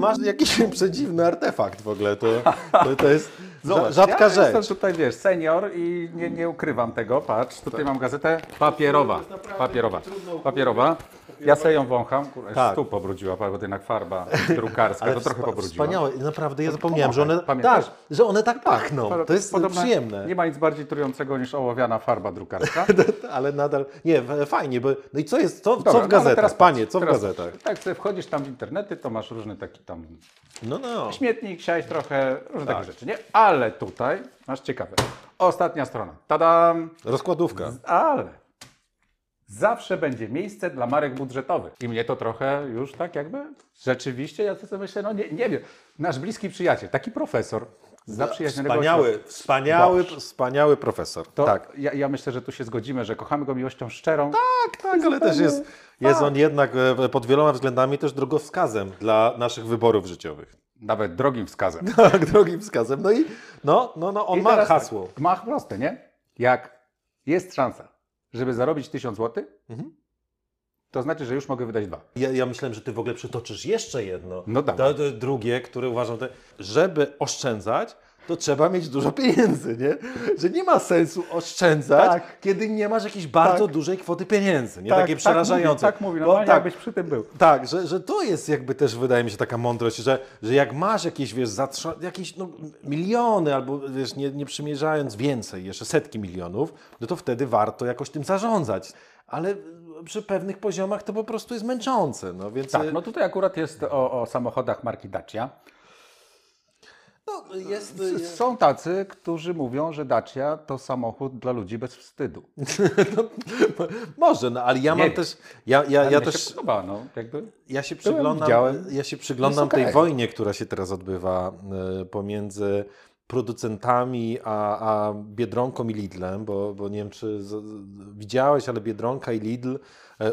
Masz jakiś przedziwny artefakt w ogóle, to, to, to jest Zobacz, rzadka ja rzecz. jestem tutaj, wiesz, senior i nie, nie ukrywam tego. Patrz, tutaj mam gazetę papierowa. Papierowa. Papierowa. Ja sobie ją wącham. Kurwa, Tak. tak. pobrudziła, bo jednak farba drukarska to trochę pobrudziła. Wspaniałe, naprawdę ja zapomniałem, że one, Pamiętasz? tak, że one tak pachną. To jest Podobno przyjemne. Nie ma nic bardziej trującego niż ołowiana farba drukarska. Ale nadal, nie, fajnie, bo, no i co jest, co, Dobra, co no w ale gazetach, teraz panie, co w teraz gazetach? patrz. Jak sobie wchodzisz tam w internety, to masz różne takie tam No, no. śmietnik, siać trochę, różne Tak. takie rzeczy, nie? Ale tutaj masz ciekawe. Ostatnia strona. Tadam! Rozkładówka. Ale zawsze będzie miejsce dla marek budżetowych. I mnie to trochę już tak jakby rzeczywiście, ja sobie myślę, no nie, nie wiem, nasz bliski przyjaciel, taki profesor zaprzyjaźnionego Wspaniały, wspaniały, wspaniały profesor. To tak, ja, ja myślę, że tu się zgodzimy, że kochamy go miłością szczerą. tak, tak, ale też jest, jest on jednak e, pod wieloma względami też drogowskazem dla naszych wyborów życiowych. Nawet drogim wskazem. Tak, drogim wskazem. No i no, no, no on I ma teraz hasło. Tak, ma proste, nie? Jak jest szansa, żeby zarobić 1000 zł, Mhm. to znaczy, że już mogę wydać dwa. Ja, ja myślałem, że ty w ogóle przytoczysz jeszcze jedno. No to drugie, które uważam, że żeby oszczędzać, to trzeba mieć dużo pieniędzy, nie? Że nie ma sensu oszczędzać, Tak. kiedy nie masz jakiejś bardzo Tak. dużej kwoty pieniędzy, nie? Tak, Takie przerażające. Tak mówi, tak mówi normalnie, tak, jakbyś przy tym był. tak, że, że to jest jakby też, wydaje mi się, taka mądrość, że, że jak masz jakieś, wiesz, zatrza- jakieś no, miliony albo, wiesz, nie, nie przymierzając więcej, jeszcze setki milionów, no to wtedy warto jakoś tym zarządzać. Ale przy pewnych poziomach to po prostu jest męczące, no więc... Tak, no tutaj akurat jest o, o samochodach marki Dacia. No, jest... S- Są tacy, którzy mówią, że Dacia to samochód dla ludzi bez wstydu. No, może, no ale ja Nie mam wiem. też... Ja, ja, Ale ja też... się podoba, no, jakby. Ja się przyglądam, ja się przyglądam Jest okej. tej wojnie, która się teraz odbywa e, pomiędzy producentami a, a Biedronką i Lidlem, bo, bo nie wiem, czy z, z- widziałeś, ale Biedronka i Lidl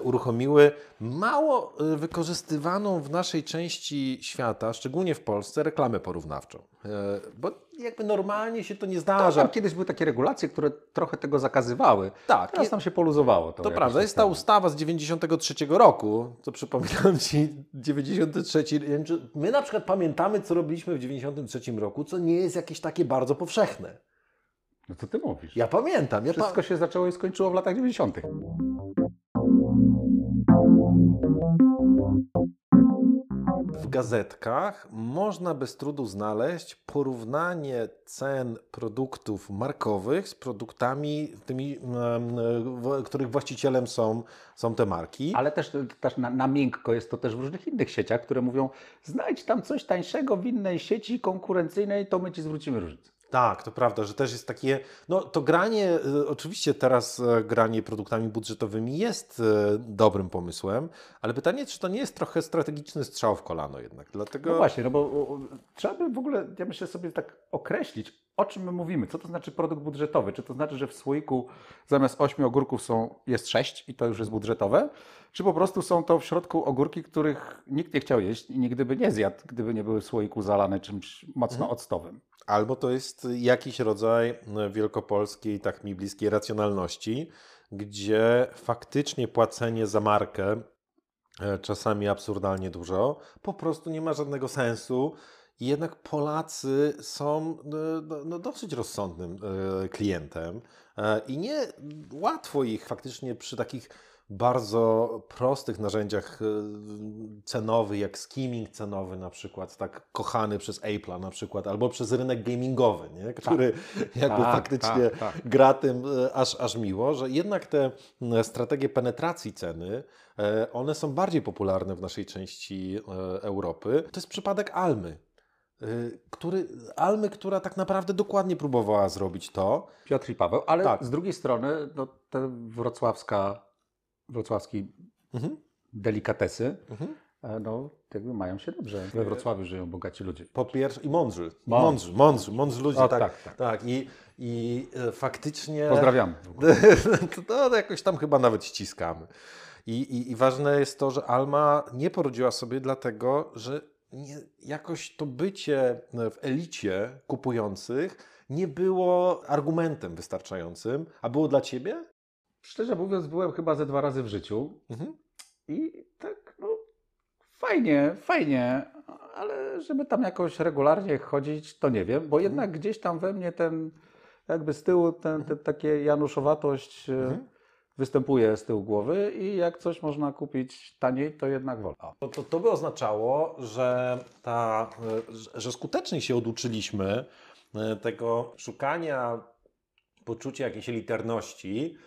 uruchomiły mało e, wykorzystywaną w naszej części świata, szczególnie w Polsce, reklamę porównawczą. E, Bo jakby normalnie się to nie Tam zdarza. kiedyś były takie regulacje, które trochę tego zakazywały. Tak, Teraz tam się poluzowało. To, To prawda, jest ta ustawa z 93 roku, co przypominam Ci, 93, nie wiem, czy my na przykład pamiętamy, co robiliśmy w 93 roku, co nie jest jakieś takie bardzo powszechne. No to ty mówisz. Ja pamiętam, ja pa... Wszystko się zaczęło i skończyło w latach 90. w gazetkach można bez trudu znaleźć porównanie cen produktów markowych z produktami tymi, których właścicielem są, są te marki. Ale też, też na, na miękko jest to też w różnych innych sieciach, które mówią, znajdź tam coś tańszego w innej sieci konkurencyjnej, to my ci zwrócimy różnicę. Tak, to prawda, że też jest takie, no to granie, y, oczywiście teraz e, granie produktami budżetowymi jest e, dobrym pomysłem, ale pytanie, czy to nie jest trochę strategiczny strzał w kolano jednak, dlatego... No właśnie, no bo trzeba by w ogóle, ja myślę sobie tak określić, o czym my mówimy, co to znaczy produkt budżetowy. Czy to znaczy, że w słoiku zamiast 8 ogórków są, jest 6 i to już jest budżetowe? Czy po prostu są to w środku ogórki, których nikt nie chciał jeść i nigdy by nie zjadł, gdyby nie były w słoiku zalane czymś mocno octowym? Albo to jest jakiś rodzaj e, wielkopolskiej, tak mi bliskiej racjonalności, gdzie faktycznie płacenie za markę, e, czasami absurdalnie dużo, po prostu nie ma żadnego sensu. Jednak Polacy są e, no, no, dosyć rozsądnym e, klientem e, i nie łatwo ich faktycznie przy takich bardzo prostych narzędziach e, cenowych, jak skimming cenowy na przykład, tak kochany przez Apple'a na przykład, albo przez rynek gamingowy, nie? który jakby Tak, faktycznie tak, tak. gra tym e, aż, aż miło, że jednak te m, strategie penetracji ceny, e, one są bardziej popularne w naszej części e, Europy. To jest przypadek Almy. e, Który, Almy, która tak naprawdę dokładnie próbowała zrobić to. Piotr i Paweł, ale Tak. z drugiej strony no, te wrocławska, wrocławski Mhm. delikatesy, Mhm. e, no jakby mają się dobrze. We Wrocławiu żyją bogaci ludzie. Po pierwsze, i mądrzy. Mądrzy. mądrzy, mądrzy, ludzie. O, tak, tak, tak. tak. I, i e, faktycznie. Pozdrawiamy. to, to jakoś tam chyba nawet ściskamy. I, i, I ważne jest to, że Alma nie porodziła sobie dlatego, że nie, jakoś to bycie w elicie kupujących nie było argumentem wystarczającym. A było dla ciebie? Szczerze mówiąc, byłem chyba ze dwa razy w życiu. Mhm. I tak, no fajnie, fajnie, ale żeby tam jakoś regularnie chodzić, to nie wiem, bo jednak gdzieś tam we mnie ten, jakby z tyłu, ten, ten takie januszowatość e, Mhm. występuje z tyłu głowy i jak coś można kupić taniej, to jednak wolę. O. To, to, to by oznaczało, że, ta, e, że- skutecznie się oduczyliśmy e, tego szukania poczucia jakiejś elitarności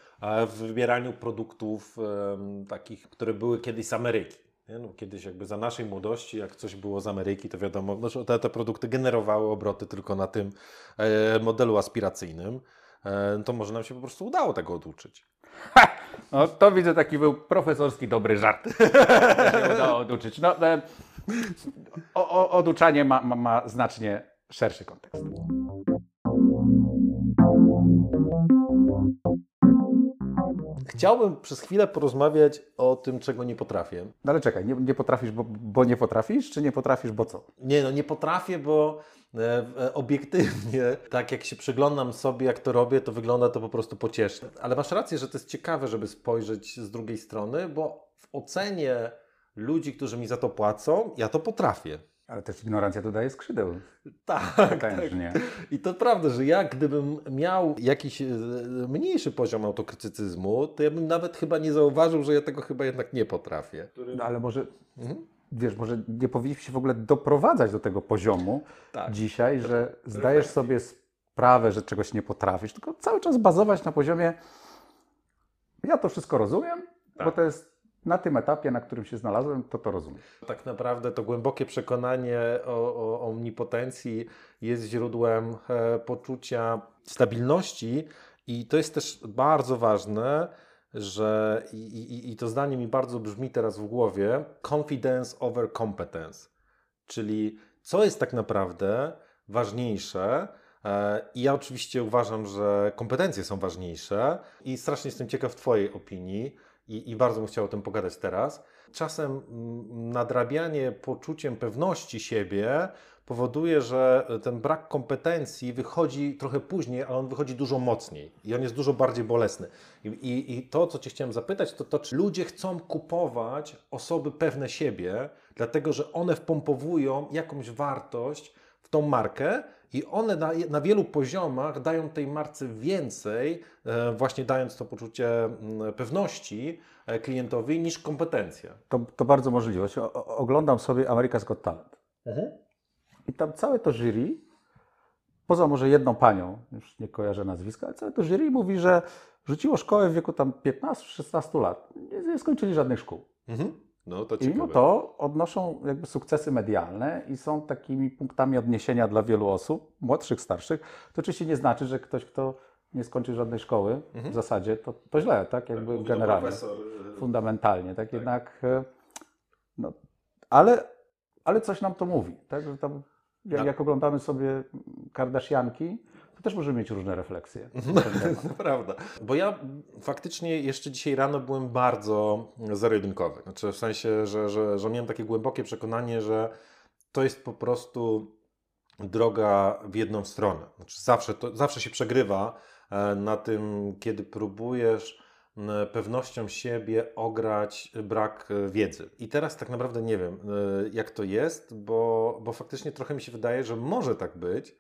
w wybieraniu produktów em, takich, które były kiedyś z Ameryki. No, kiedyś jakby za naszej młodości, jak coś było z Ameryki, to wiadomo, no, te, te produkty generowały obroty tylko na tym e, modelu aspiracyjnym. E, to może nam się po prostu udało tego oduczyć. No to widzę, taki był profesorski dobry żart. To się udało oduczyć. No, e, o, o, oduczanie ma, ma, ma znacznie szerszy kontekst. Chciałbym przez chwilę porozmawiać o tym, czego nie potrafię. No ale czekaj, nie, nie potrafisz, bo, bo nie potrafisz, czy nie potrafisz, bo co? Nie, no nie potrafię, bo e, e, obiektywnie, tak jak się przyglądam sobie, jak to robię, to wygląda to po prostu pociesznie. Ale masz rację, że to jest ciekawe, żeby spojrzeć z drugiej strony, bo w ocenie ludzi, którzy mi za to płacą, ja to potrafię. Ale też ignorancja dodaje skrzydeł. Tak, tak. I to prawda, że ja gdybym miał jakiś e, mniejszy poziom autokrytycyzmu, to ja bym nawet chyba nie zauważył, że ja tego chyba jednak nie potrafię. No ale może, Mhm. wiesz, może nie powinniśmy się w ogóle doprowadzać do tego poziomu Tak. dzisiaj, że zdajesz sobie sprawę, że czegoś nie potrafisz, tylko cały czas bazować na poziomie ja to wszystko rozumiem, bo Tak. to jest na tym etapie, na którym się znalazłem, to to rozumiem. Tak naprawdę to głębokie przekonanie o, o omnipotencji jest źródłem e, poczucia stabilności i to jest też bardzo ważne, że i, i, i to zdanie mi bardzo brzmi teraz w głowie, confidence over competence, czyli co jest tak naprawdę ważniejsze, E, I ja oczywiście uważam, że kompetencje są ważniejsze i strasznie jestem ciekaw Twojej opinii i, i bardzo bym chciał o tym pogadać teraz. Czasem nadrabianie poczuciem pewności siebie powoduje, że ten brak kompetencji wychodzi trochę później, ale on wychodzi dużo mocniej i on jest dużo bardziej bolesny. I, i, i to, co Cię chciałem zapytać, to to, czy ludzie chcą kupować osoby pewne siebie, dlatego że one wpompowują jakąś wartość w tą markę i one na, na wielu poziomach dają tej marce więcej, e, właśnie dając to poczucie mm, pewności e, klientowi niż kompetencje. To, to bardzo możliwe. Oglądam sobie America's Got Talent. I tam całe to jury, poza może jedną panią, już nie kojarzę nazwiska, ale całe to jury mówi, że rzuciło szkołę w wieku tam 15-16 lat. Nie, nie skończyli żadnych szkół. Mhm. No to I mimo ciekawe. to odnoszą jakby sukcesy medialne i są takimi punktami odniesienia dla wielu osób, młodszych, starszych. To oczywiście nie znaczy, że ktoś, kto nie skończył żadnej szkoły, Mhm. w zasadzie to, to źle, tak? Jakby to generalnie, profesor, e, fundamentalnie, tak? Jednak, e, no, ale, ale coś nam to mówi, tak? Że tam, jak, Tak. jak oglądamy sobie Kardashianki, też możemy mieć różne refleksje. temat. To prawda. Bo ja faktycznie jeszcze dzisiaj rano byłem bardzo zero-jedynkowy. Znaczy w sensie, że, że, że miałem takie głębokie przekonanie, że to jest po prostu droga w jedną stronę. Znaczy zawsze, to, zawsze się przegrywa e, na tym, kiedy próbujesz pewnością siebie ograć brak wiedzy. I teraz tak naprawdę nie wiem, e, jak to jest, bo, bo faktycznie trochę mi się wydaje, że może tak być,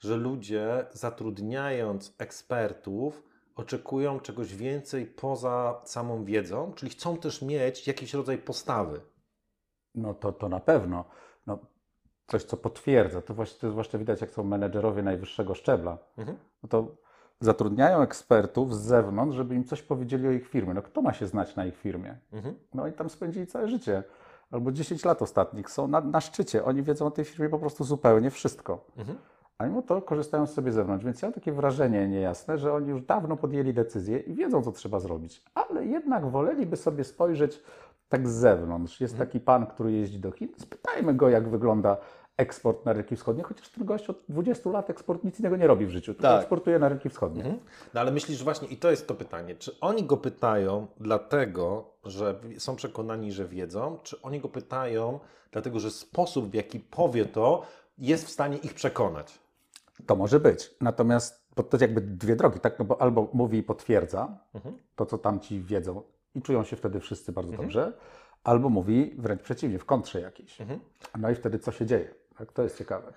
że ludzie zatrudniając ekspertów oczekują czegoś więcej poza samą wiedzą, czyli chcą też mieć jakiś rodzaj postawy. No to, to na pewno. No, coś, co potwierdza. To właśnie, to zwłaszcza widać, jak są menedżerowie najwyższego szczebla. Mhm. No to zatrudniają ekspertów z zewnątrz, żeby im coś powiedzieli o ich firmie. No kto ma się znać na ich firmie? Mhm. No i tam spędzili całe życie. Albo 10 lat ostatnich. Są na, na szczycie. Oni wiedzą o tej firmie po prostu zupełnie wszystko. Mhm. A mimo to korzystają z sobie zewnątrz. Więc ja mam takie wrażenie niejasne, że oni już dawno podjęli decyzję i wiedzą, co trzeba zrobić. Ale jednak woleliby sobie spojrzeć tak z zewnątrz. Jest taki pan, który jeździ do Chin. Spytajmy go, jak wygląda eksport na rynki wschodnie, chociaż ten gość od 20 lat eksport nic innego nie robi w życiu, tylko Tak. eksportuje na rynki wschodnie. Mhm. No ale myślisz właśnie, i to jest to pytanie, czy oni go pytają dlatego, że są przekonani, że wiedzą, czy oni go pytają dlatego, że sposób, w jaki powie to, jest w stanie ich przekonać? To może być. Natomiast bo to jakby dwie drogi, tak? No bo albo mówi i potwierdza Mhm. to, co tamci wiedzą i czują się wtedy wszyscy bardzo Mhm. dobrze, albo mówi wręcz przeciwnie, w kontrze jakiejś. Mhm. No i wtedy co się dzieje? Tak, to jest ciekawe.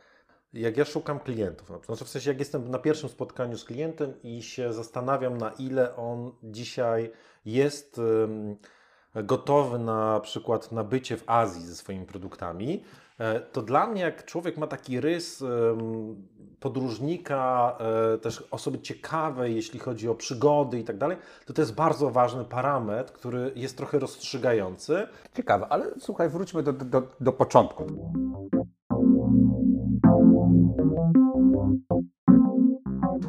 Jak ja szukam klientów, przykład, znaczy w sensie jak jestem na pierwszym spotkaniu z klientem i się zastanawiam, na ile on dzisiaj jest gotowy na przykład na bycie w Azji ze swoimi produktami, to dla mnie jak człowiek ma taki rys podróżnika, e, też osoby ciekawej, jeśli chodzi o przygody i tak dalej, to to jest bardzo ważny parametr, który jest trochę rozstrzygający. Ciekawe, ale słuchaj, wróćmy do, do, do początku.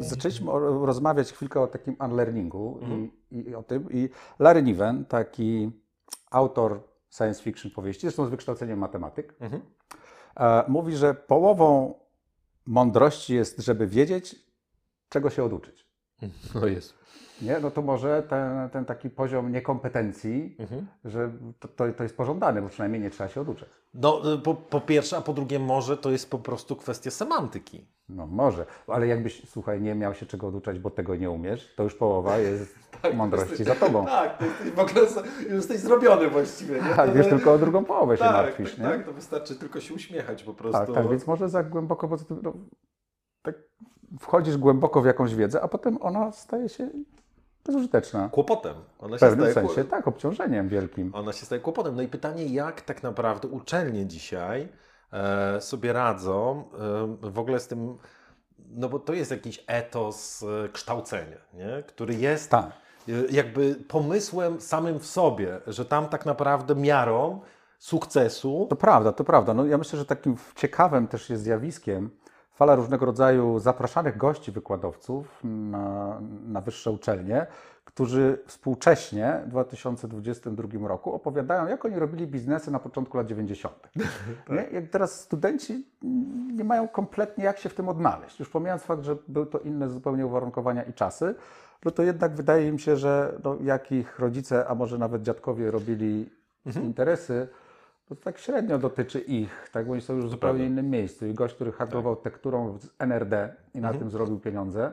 Zaczęliśmy rozmawiać chwilkę o takim unlearningu Mhm. i, i o tym. I Larry Niven, taki autor science fiction powieści, zresztą z wykształceniem matematyk, Mhm. e, mówi, że połową mądrości jest, żeby wiedzieć, czego się oduczyć. No jest. Nie? No to może ten, ten taki poziom niekompetencji, Mhm. że to, to, to jest pożądane, bo przynajmniej nie trzeba się oduczać. No, y, po, po pierwsze, a po drugie, może to jest po prostu kwestia semantyki. No może, ale jakbyś, słuchaj, nie miał się czego oduczać, bo tego nie umiesz, to już połowa jest mądrości za tobą. Tak, to jesteś w ogóle już jesteś zrobiony właściwie. Nie? Tak, To- już tylko o drugą połowę się tak, martwisz, tak, nie? tak, to wystarczy tylko się uśmiechać po prostu. Tak, tak, więc może za głęboko, bo no, tak wchodzisz głęboko w jakąś wiedzę, a potem ona staje się bezużyteczna. Kłopotem. Ona W pewnym staje, sensie, tak, obciążeniem wielkim. Ona się staje kłopotem. No i pytanie, jak tak naprawdę uczelnie dzisiaj e, sobie radzą e, w ogóle z tym, no bo to jest jakiś etos e, kształcenia, nie? który jest Tak. e, jakby pomysłem samym w sobie, że tam tak naprawdę miarą sukcesu To prawda, to prawda. No, ja myślę, że takim ciekawym też jest zjawiskiem fala różnego rodzaju zapraszanych gości wykładowców na, na wyższe uczelnie, którzy współcześnie w 2022 roku opowiadają, jak oni robili biznesy na początku lat 90. Nie? Jak teraz studenci nie mają kompletnie jak się w tym odnaleźć. Już pomijając fakt, że były to inne zupełnie uwarunkowania i czasy, no to jednak wydaje im się, że no, jak ich rodzice, a może nawet dziadkowie robili interesy, to tak średnio dotyczy ich, tak, bo oni są już w zupełnie prawda. innym miejscu. I gość, który handlował tekturą z NRD i na tym zrobił pieniądze,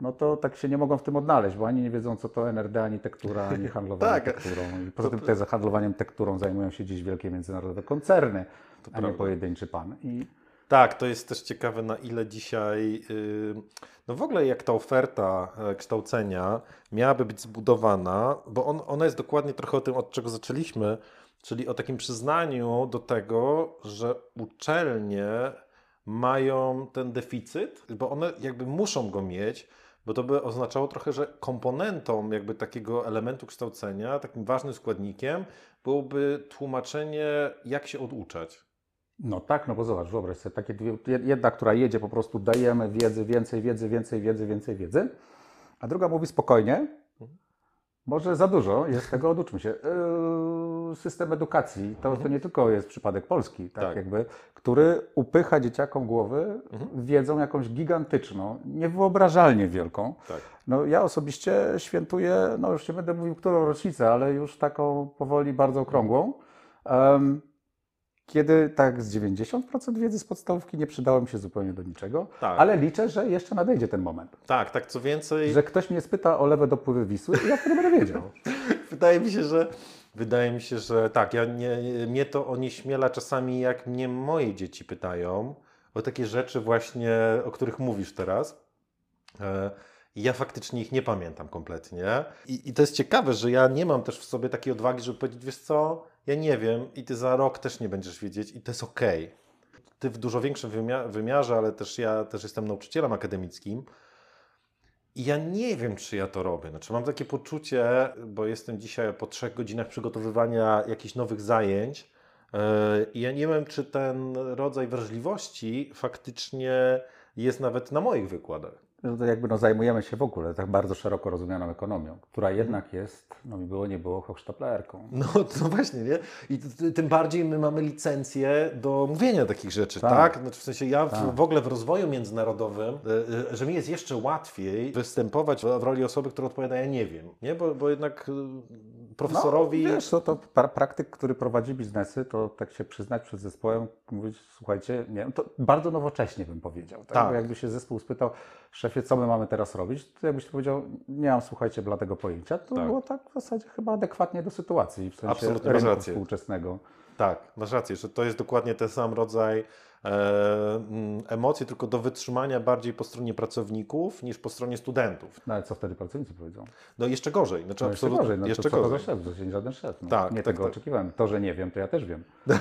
no to tak się nie mogą w tym odnaleźć, bo ani nie wiedzą, co to NRD, ani tektura, ani handlowanie Tak. tekturą. I poza tym tutaj za handlowaniem tekturą zajmują się dziś wielkie międzynarodowe koncerny, a nie prawda. pojedynczy pan. I Tak, to jest też ciekawe, na ile dzisiaj, yy, no w ogóle jak ta oferta e, kształcenia miałaby być zbudowana, bo on, ona jest dokładnie trochę o tym, od czego zaczęliśmy, czyli o takim przyznaniu do tego, że uczelnie mają ten deficyt, bo one jakby muszą go mieć, bo to by oznaczało trochę, że komponentą jakby takiego elementu kształcenia, takim ważnym składnikiem byłoby tłumaczenie, jak się oduczać. No tak, no bo zobacz, wyobraź sobie, takie dwie, jedna, która jedzie po prostu, dajemy wiedzy, więcej wiedzy, więcej wiedzy, więcej wiedzy, a druga mówi spokojnie, może za dużo jest tego, oduczmy się. Yy, system edukacji, to, to nie tylko jest przypadek Polski, tak, Tak. jakby, który upycha dzieciakom głowy wiedzą jakąś gigantyczną, niewyobrażalnie wielką. Tak. No ja osobiście świętuję, no już nie będę mówił którą rocznicę, ale już taką powoli bardzo okrągłą. Em, kiedy tak z 90% wiedzy z podstawówki nie przydało mi się zupełnie do niczego, Tak. ale liczę, że jeszcze nadejdzie ten moment, Tak, tak, co więcej, że ktoś mnie spyta o lewe dopływy Wisły i ja wtedy będę wiedział. wydaje mi się, że wydaje mi się, że tak, ja nie, mnie to onieśmiela czasami, jak mnie moje dzieci pytają o takie rzeczy właśnie, o których mówisz teraz. E, Ja faktycznie ich nie pamiętam kompletnie. I, I to jest ciekawe, że ja nie mam też w sobie takiej odwagi, żeby powiedzieć, wiesz co, ja nie wiem i ty za rok też nie będziesz wiedzieć i to jest okej. Ty w dużo większym wymia- wymiarze, ale też ja też jestem nauczycielem akademickim. I ja nie wiem, czy ja to robię. Znaczy, mam takie poczucie, bo jestem dzisiaj po trzech godzinach przygotowywania jakichś nowych zajęć. yy, I ja nie wiem, czy ten rodzaj wrażliwości faktycznie jest nawet na moich wykładach. No to jakby no, zajmujemy się w ogóle tak bardzo szeroko rozumianą ekonomią, która jednak jest, no mi było, nie było, hochsztaplerką. No to właśnie, nie? I tym bardziej my mamy licencję do mówienia takich rzeczy, tak? Tak. Znaczy w sensie ja w, Tak. w ogóle w rozwoju międzynarodowym, y, y, że mi jest jeszcze łatwiej występować w w roli osoby, która odpowiada ja nie wiem, nie? Bo, bo jednak y, profesorowi. No, wiesz, to, to pra- praktyk, który prowadzi biznesy, to tak się przyznać przed zespołem, mówić, słuchajcie, nie wiem, to bardzo nowocześnie bym powiedział. Tak? Tak. Bo jakby się zespół spytał, szefie, co my mamy teraz robić, to jakbyś powiedział, nie mam, słuchajcie, bladego pojęcia, to Tak. było tak w zasadzie chyba adekwatnie do sytuacji, w sensie Absolutnie rynku współczesnego. Tak, masz rację, że to jest dokładnie ten sam rodzaj e, mm, emocji, tylko do wytrzymania bardziej po stronie pracowników niż po stronie studentów. No ale co wtedy pracownicy powiedzą? No jeszcze gorzej. Znaczy, No jeszcze absolutnie, gorzej, no jeszcze to gorzej. szef, to nie żaden szef. No. Tak, nie tak, tego tak. oczekiwałem. To, że nie wiem, to ja też wiem.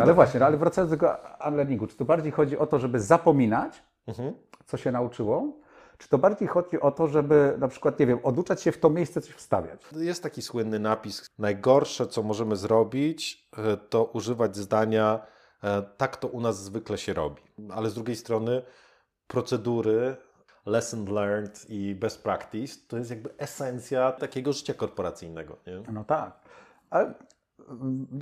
Ale właśnie, no, ale wracając do tego unlearningu, czy to bardziej chodzi o to, żeby zapominać, Mhm. co się nauczyło, czy to bardziej chodzi o to, żeby na przykład, nie wiem, oduczać się w to miejsce coś wstawiać? Jest taki słynny napis: Najgorsze, co możemy zrobić, e, to używać zdania e, tak to u nas zwykle się robi. Ale z drugiej strony procedury, lesson learned i best practice to jest jakby esencja takiego życia korporacyjnego. Nie? No tak. Ale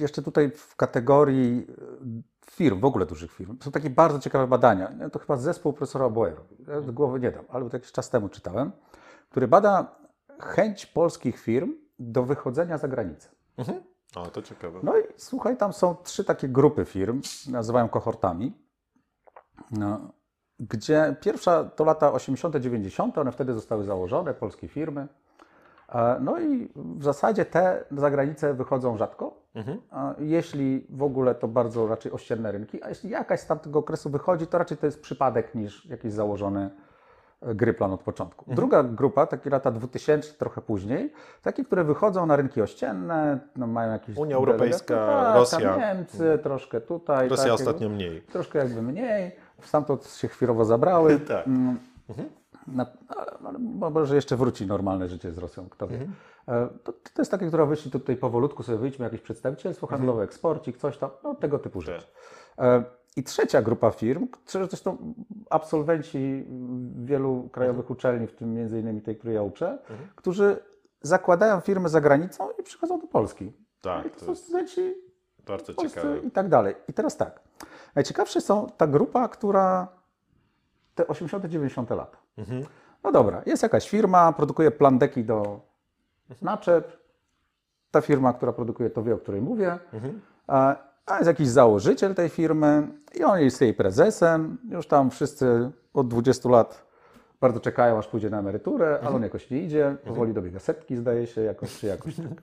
jeszcze tutaj w kategorii y, firm, w ogóle dużych firm, są takie bardzo ciekawe badania. To chyba zespół profesora Boye robi. Ja głowy nie dam, ale to jakiś czas temu czytałem, który bada chęć polskich firm do wychodzenia za granicę. Mhm. O, to ciekawe. No i słuchaj, tam są trzy takie grupy firm, nazywają kohortami, no, gdzie pierwsza to lata 80., 90., one wtedy zostały założone, polskie firmy. E, No i w zasadzie te za granicę wychodzą rzadko. Mhm. A Jeśli w ogóle to bardzo raczej ościenne rynki, a jeśli jakaś z tamtego okresu wychodzi, to raczej to jest przypadek niż jakiś założony e, gry plan od początku. Mhm. Druga grupa, takie lata 2000, trochę później, takie, które wychodzą na rynki ościenne, no, mają jakieś... Unia Europejska, tak, tam Rosja. Niemcy, troszkę tutaj. Rosja takie- ostatnio mniej. Troszkę jakby mniej, stamtąd się chwilowo zabrały. Tak. Mm, Mhm. Na, ale, ale może jeszcze wróci normalne życie z Rosją, kto wie. E, To, to jest takie, która wyszli tutaj powolutku, sobie wyjdźmy, jakieś przedstawicielstwo handlowe, eksporcik, coś tam, no tego typu rzeczy. E, I trzecia grupa firm, które zresztą absolwenci wielu krajowych uczelni, w tym między innymi tej, której ja uczę, którzy zakładają firmy za granicą i przychodzą do Polski. Tak, I to to są studenci bardzo ciekawe. i tak dalej. I teraz tak. Najciekawsze są ta grupa, która te 80., 90. lata. Mhm. No dobra, jest jakaś firma, produkuje plandeki do naczep. Ta firma, która produkuje, to wie, o której mówię. Mhm. A, a jest jakiś założyciel tej firmy i on jest jej prezesem. Już tam wszyscy od 20 lat bardzo czekają, aż pójdzie na emeryturę, ale on jakoś nie idzie. Powoli dobiega setki, zdaje się, jakoś czy jakoś tak.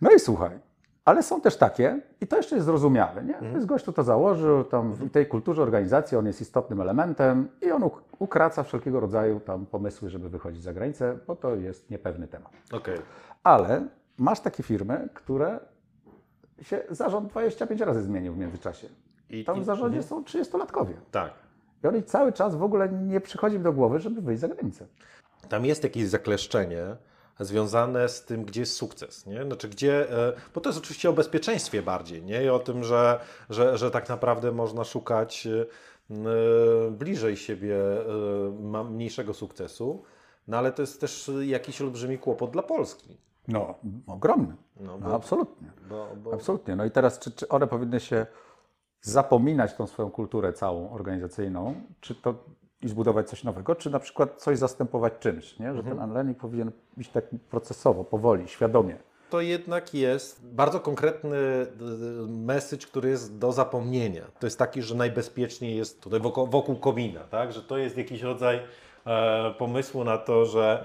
No i słuchaj, ale są też takie, i to jeszcze jest zrozumiałe, nie? To jest gość, kto to założył, tam w tej kulturze organizacji on jest istotnym elementem i on uk- ukraca wszelkiego rodzaju tam pomysły, żeby wychodzić za granicę, bo to jest niepewny temat. Okej. Ale masz takie firmy, które się zarząd 25 razy zmienił w międzyczasie. I- Tam w zarządzie mhm. są 30-latkowie. Tak. I oni cały czas w ogóle nie przychodzi im do głowy, żeby wyjść za granicę. Tam jest jakieś zakleszczenie związane z tym, gdzie jest sukces, nie? Znaczy, gdzie, e, bo to jest oczywiście o bezpieczeństwie bardziej, nie? I o tym, że, że, że tak naprawdę można szukać e, bliżej siebie e, mniejszego sukcesu, no ale to jest też jakiś olbrzymi kłopot dla Polski. No, ogromny. No, No, bo, absolutnie. bo, bo, Absolutnie. No i teraz, czy, czy one powinny się zapominać tą swoją kulturę całą organizacyjną, czy to i zbudować coś nowego, czy na przykład coś zastępować czymś, nie? że ten unlearning powinien iść tak procesowo, powoli, świadomie. to jednak jest bardzo konkretny e, message, który jest do zapomnienia. To jest taki, że najbezpieczniej jest tutaj wokół, wokół komina, tak? że to jest jakiś rodzaj e, pomysłu na to, że,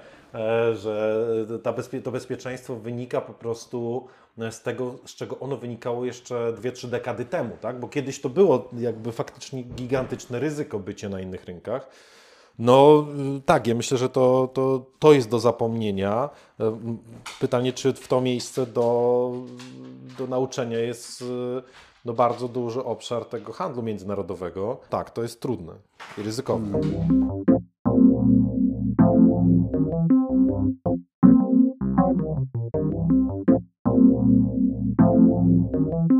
że ta bezpie, to bezpieczeństwo wynika po prostu z tego, z czego ono wynikało jeszcze 2-3 dekady temu, tak? bo kiedyś to było jakby faktycznie gigantyczne ryzyko bycie na innych rynkach. No y, tak, ja myślę, że to, to, to jest do zapomnienia. M, Pytanie, czy w to miejsce do, do nauczenia jest y, no, bardzo duży obszar tego handlu międzynarodowego. Tak, to jest trudne i ryzykowne. Thank you.